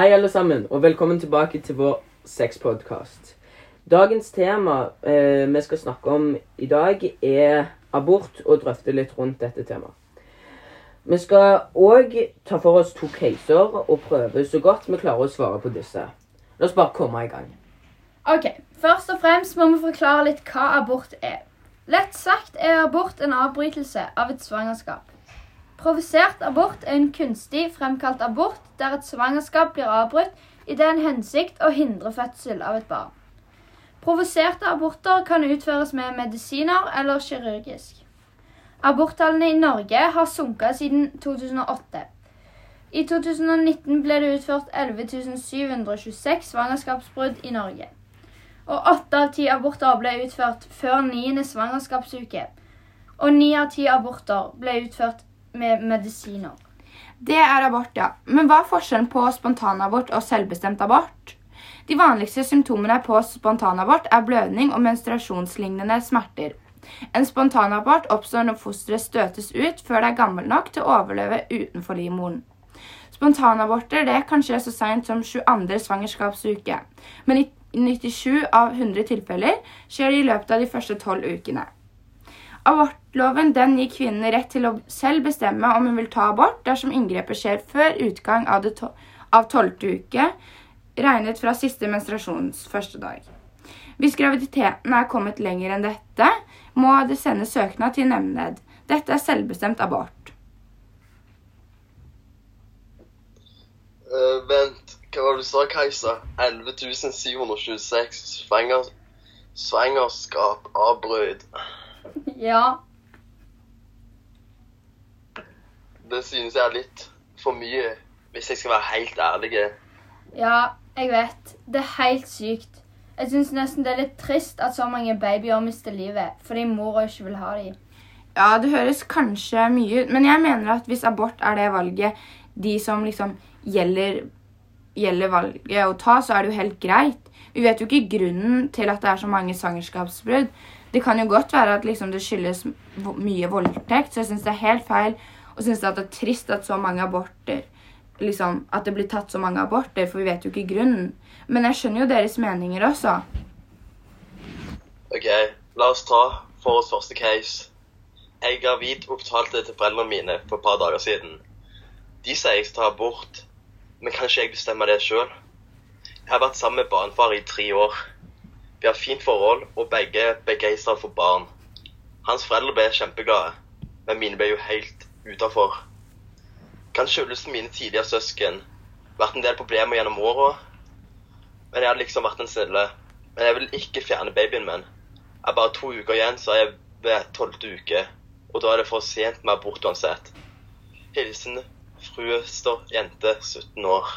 Hei, alle sammen, og velkommen tilbake til vår sexpodkast. Dagens tema eh, vi skal snakke om i dag, er abort, og drøfte litt rundt dette temaet. Vi skal òg ta for oss to caser og prøve så godt vi klarer å svare på disse. La oss bare komme i gang. Ok, Først og fremst må vi forklare litt hva abort er. Lett sagt er abort en avbrytelse av et svangerskap. Provosert abort er en kunstig fremkalt abort der et svangerskap blir avbrutt i den hensikt å hindre fødsel av et barn. Provoserte aborter kan utføres med medisiner eller kirurgisk. Aborttallene i Norge har sunket siden 2008. I 2019 ble det utført 11.726 svangerskapsbrudd i Norge. Og åtte av ti aborter ble utført før niende svangerskapsuke. Og ni av ti aborter ble utført med medisiner. Det er abort, ja. Men hva er forskjellen på spontanabort og selvbestemt abort? De vanligste symptomene på spontanabort er blødning og menstruasjonslignende smerter. En spontanabort oppstår når fosteret støtes ut før det er gammelt nok til å overleve utenfor livmoren. Spontanaborter det kan skje så seint som 22. svangerskapsuke, men i 97 av 100 tilfeller skjer det i løpet av de første tolv ukene. Abortloven den gir kvinnen rett til å selv bestemme om hun vil ta abort dersom inngrepet skjer før utgang av, to 12. uke, regnet fra siste menstruasjons første dag. Hvis graviditeten er kommet lenger enn dette, må det sendes søknad til nemnd. Dette er selvbestemt abort. Uh, vent, hva var det du sa, Kajsa? 11 726 svanger, svangerskap avbrudd. Ja. Det synes jeg er litt for mye, hvis jeg skal være helt ærlig. Ja, jeg vet. Det er helt sykt. Jeg syns nesten det er litt trist at så mange babyer mister livet fordi mora ikke vil ha dem. Ja, det høres kanskje mye ut, men jeg mener at hvis abort er det valget de som liksom gjelder, gjelder valget å ta, så er det jo helt greit. Vi vet jo ikke grunnen til at det er så mange svangerskapsbrudd. Det kan jo godt være at liksom, det skyldes mye voldtekt, så jeg syns det er helt feil og synes det er trist at så mange aborter liksom, At det blir tatt så mange aborter, for vi vet jo ikke grunnen. Men jeg skjønner jo deres meninger også. OK, la oss ta for oss første case. Jeg gravid det til foreldrene mine for et par dager siden. De sier jeg skal ta abort, men kanskje jeg bestemmer det sjøl? Jeg har vært sammen med barnefar i tre år. Vi har fint forhold, og begge er begeistra for barn. Hans foreldre ble kjempeglade, men mine ble jo helt utafor. Kan skyldes mine tidligere søsken. Vært en del problemer gjennom åra. Men jeg hadde liksom vært den snille. Men jeg vil ikke fjerne babyen min. Jeg er bare to uker igjen, så er jeg ved tolvte uke. Og da er det for sent med abort uansett. Hilsen fruøster jente 17 år.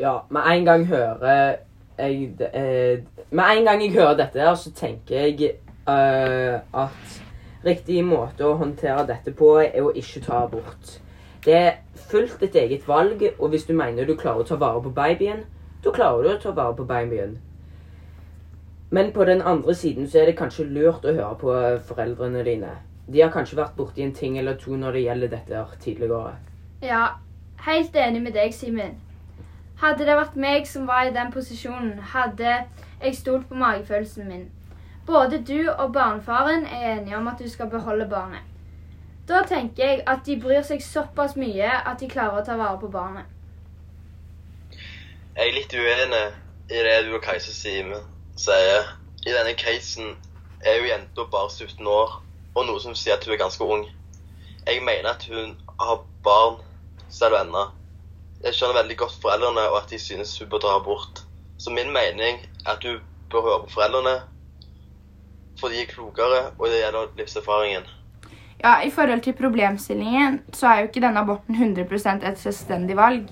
Ja, med en gang hører jeg eh, Med en gang jeg hører dette her, så tenker jeg eh, at riktig måte å håndtere dette på er å ikke ta abort. Det er fullt ditt eget valg, og hvis du mener du klarer å ta vare på babyen, da klarer du å ta vare på babyen. Men på den andre siden så er det kanskje lurt å høre på foreldrene dine. De har kanskje vært borti en ting eller to når det gjelder dette tidligere. Ja, helt enig med deg, Simen. Hadde det vært meg som var i den posisjonen, hadde jeg stolt på magefølelsen min. Både du og barnefaren er enige om at du skal beholde barnet. Da tenker jeg at de bryr seg såpass mye at de klarer å ta vare på barnet. Jeg er litt uenig i det du og Kajsa sier. I denne casen er jo jenta bare 17 år, og noe som sier at hun er ganske ung. Jeg mener at hun har barn selv ennå. Jeg skjønner veldig godt foreldrene, og at de synes hun bør dra bort. Så min mening er at du bør høre på foreldrene, for de er klokere, og det gjelder livserfaringen. Ja, I forhold til problemstillingen så er jo ikke denne aborten 100% et selvstendig valg.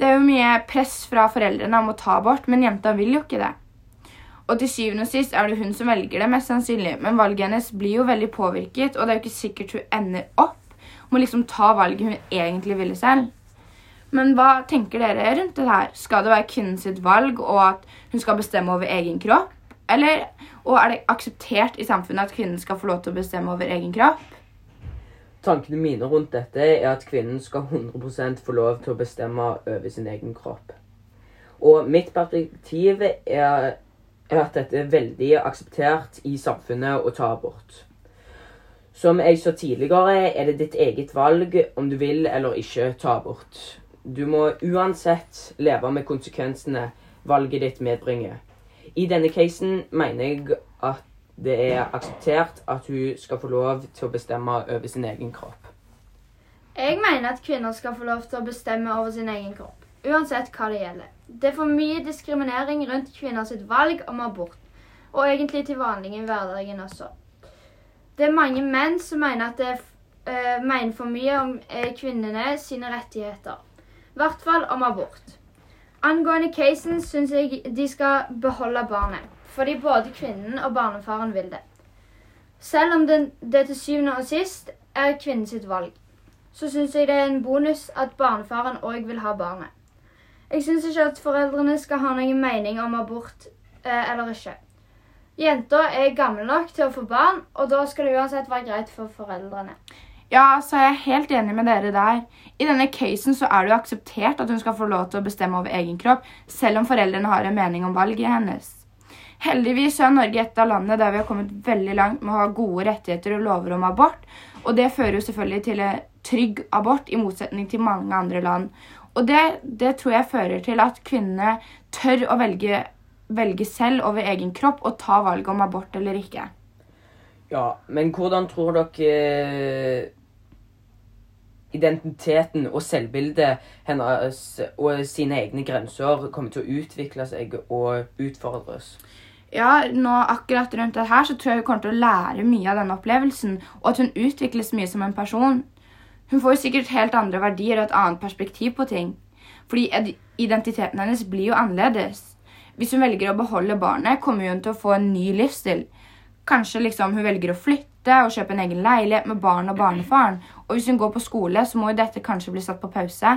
Det er jo mye press fra foreldrene om å ta abort, men jenta vil jo ikke det. Og til syvende og sist er det hun som velger det, mest sannsynlig. Men valget hennes blir jo veldig påvirket, og det er jo ikke sikkert hun ender opp med å liksom ta valget hun egentlig ville selv. Men hva tenker dere rundt det her? Skal det være kvinnens valg, og at hun skal bestemme over egen kropp? Eller, og er det akseptert i samfunnet at kvinnen skal få lov til å bestemme over egen kropp? Tankene mine rundt dette er at kvinnen skal 100% få lov til å bestemme over sin egen kropp. Og mitt perspektiv er, at dette er veldig akseptert i samfunnet å ta abort. Som jeg sa tidligere, er det ditt eget valg om du vil eller ikke ta abort. Du må uansett leve med konsekvensene valget ditt medbringer. I denne casen mener jeg at det er akseptert at hun skal få lov til å bestemme over sin egen kropp. Jeg mener at kvinner skal få lov til å bestemme over sin egen kropp, uansett hva det gjelder. Det er for mye diskriminering rundt kvinners valg om abort, og egentlig til vanlig i hverdagen også. Det er mange menn som mener at det er mener for mye om eh, kvinnene sine rettigheter. I hvert fall om abort. Angående casen syns jeg de skal beholde barnet, fordi både kvinnen og barnefaren vil det. Selv om det, det til syvende og sist er kvinnens valg, så syns jeg det er en bonus at barnefaren òg vil ha barnet. Jeg syns ikke at foreldrene skal ha noen mening om abort eh, eller ikke. Jenta er gammel nok til å få barn, og da skal det uansett være greit for foreldrene. Ja, så er jeg helt enig med dere der. I denne casen så er det jo akseptert at hun skal få lov til å bestemme over egen kropp, selv om foreldrene har en mening om valget hennes. Heldigvis er Norge et av landene der vi har kommet veldig langt med å ha gode rettigheter og lover om abort, og det fører jo selvfølgelig til en trygg abort, i motsetning til mange andre land. Og det, det tror jeg fører til at kvinnene tør å velge, velge selv over egen kropp og ta valget om abort eller ikke. Ja, men hvordan tror dere identiteten og selvbildet hennes og sine egne grenser kommer til å utvikle seg og utfordres? Ja, nå akkurat rundt det her så tror jeg hun kommer til å lære mye av denne opplevelsen, og at hun utvikles mye som en person. Hun får jo sikkert helt andre verdier og et annet perspektiv på ting. Fordi identiteten hennes blir jo annerledes. Hvis hun velger å beholde barnet, kommer hun til å få en ny livsstil. Kanskje liksom hun velger å flytte og kjøpe en egen leilighet med barn og barnefaren. Og hvis hun går på skole, så må jo dette kanskje bli satt på pause.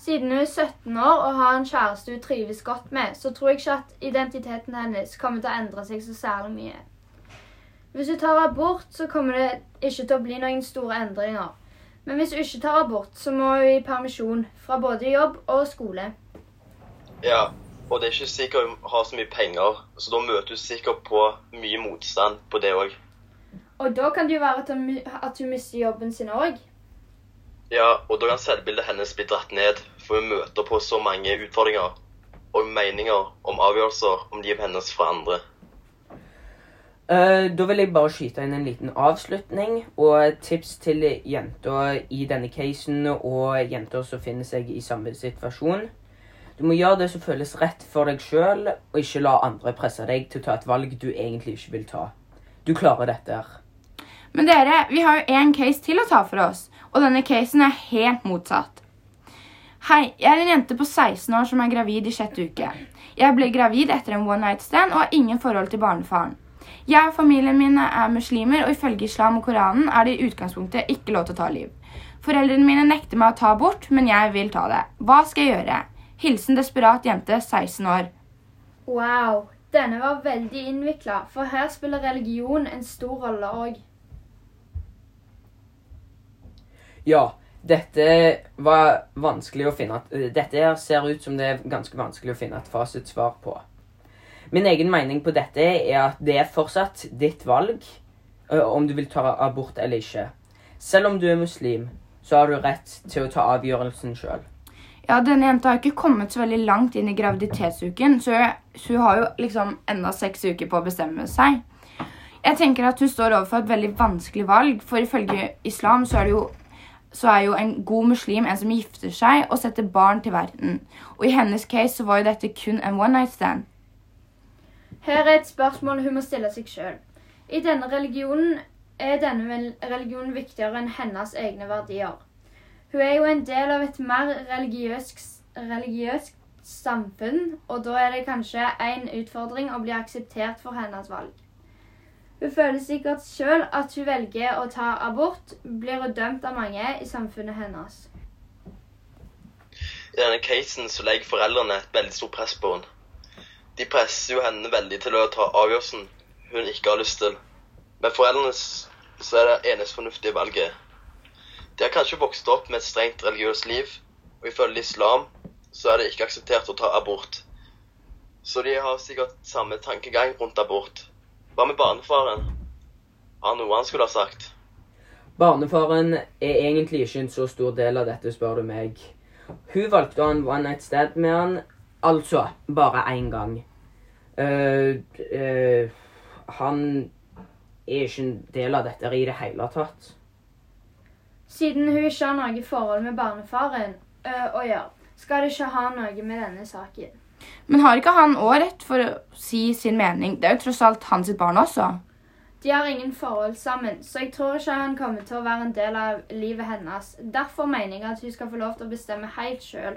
Siden hun er 17 år og har en kjæreste hun trives godt med, så tror jeg ikke at identiteten hennes kommer til å endre seg så særlig mye. Hvis hun tar abort, så kommer det ikke til å bli noen store endringer. Men hvis hun ikke tar abort, så må hun i permisjon fra både jobb og skole. Ja, og det er ikke sikkert hun har så mye penger, så da møter hun sikkert på mye motstand på det òg. Og da kan det jo være at hun, at hun mister jobben sin òg. Ja, og da kan selvbildet hennes bli dratt ned, for hun møter på så mange utfordringer og meninger om avgjørelser om livet hennes fra andre. Eh, da vil jeg bare skyte inn en liten avslutning og tips til jenter i denne casen og jenter som finner seg i samme situasjon. Du må gjøre det som føles rett for deg sjøl, og ikke la andre presse deg til å ta et valg du egentlig ikke vil ta. Du klarer dette. her. Men dere, vi har jo én case til å ta for oss, og denne casen er helt motsatt. Hei, jeg er en jente på 16 år som er gravid i sjette uke. Jeg ble gravid etter en one night stand og har ingen forhold til barnefaren. Jeg og familien mine er muslimer, og ifølge islam og Koranen er det i utgangspunktet ikke lov til å ta liv. Foreldrene mine nekter meg å ta abort, men jeg vil ta det. Hva skal jeg gjøre? Hilsen desperat jente, 16 år. Wow, denne var veldig innvikla, for her spiller religion en stor rolle òg. Ja, dette var vanskelig å finne eh, Dette her ser ut som det er ganske vanskelig å finne et fasitsvar på. Min egen mening på dette er at det er fortsatt ditt valg om du vil ta abort eller ikke. Selv om du er muslim, så har du rett til å ta avgjørelsen sjøl. Ja, denne jenta har ikke kommet så veldig langt inn i graviditetsuken, så hun har jo liksom enda seks uker på å bestemme seg. Jeg tenker at hun står overfor et veldig vanskelig valg, for ifølge islam så er, det jo, så er jo en god muslim en som gifter seg og setter barn til verden. Og i hennes case så var jo dette kun en one night stand. Her er et spørsmål hun må stille seg sjøl. I denne religionen er denne religionen viktigere enn hennes egne verdier. Hun er jo en del av et mer religiøst, religiøst samfunn, og da er det kanskje en utfordring å bli akseptert for hennes valg. Hun føler sikkert sjøl at hun velger å ta abort, blir hun dømt av mange i samfunnet hennes. I denne casen så legger foreldrene et veldig stort press på henne. De presser jo henne veldig til å ta avgjørelsen hun ikke har lyst til. Men foreldrene så er det eneste fornuftige valget. De har kanskje vokst opp med et strengt religiøst liv, og ifølge islam så er det ikke akseptert å ta abort. Så de har sikkert samme tankegang rundt abort. Hva med barnefaren? Har han noe han skulle ha sagt? Barnefaren er egentlig ikke en så stor del av dette, spør du meg. Hun valgte å ha en one night stand med han, altså bare én gang. Uh, uh, han er ikke en del av dette i det hele tatt. Siden hun ikke har noe forhold med barnefaren å gjøre, skal det ikke ha noe med denne saken. Men har ikke han òg rett for å si sin mening? Det er jo tross alt hans barn også. De har ingen forhold sammen, så jeg tror ikke han kommer til å være en del av livet hennes. Derfor mener jeg at hun skal få lov til å bestemme helt sjøl.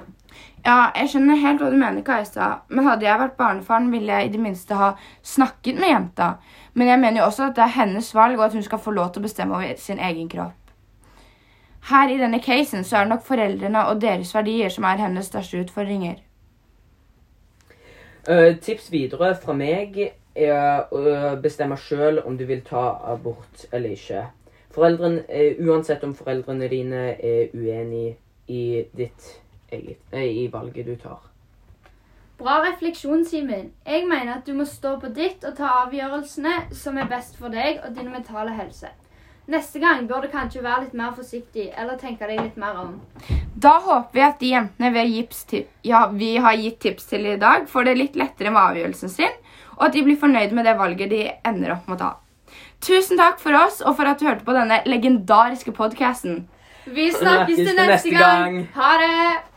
Ja, jeg skjønner helt hva du mener, Kajsa. Men hadde jeg vært barnefaren, ville jeg i det minste ha snakket med jenta. Men jeg mener jo også at det er hennes valg, og at hun skal få lov til å bestemme over sin egen kropp. Her i denne casen så er det nok foreldrene og deres verdier som er hennes største utfordringer. Uh, tips videre fra meg er å bestemme sjøl om du vil ta abort eller ikke. Foreldren, uh, uansett om foreldrene dine er uenig i ditt eget uh, i valget du tar. Bra refleksjon, Simen. Jeg mener at du må stå på ditt og ta avgjørelsene som er best for deg og din mentale helse. Neste gang bør du kanskje være litt mer forsiktig eller tenke deg litt mer om. Da håper vi at de jentene vi har, til, ja, vi har gitt tips til i dag, får det litt lettere med avgjørelsen sin, og at de blir fornøyd med det valget de ender opp med å ta. Tusen takk for oss og for at du hørte på denne legendariske podkasten. Vi snakkes til neste gang. Ha det!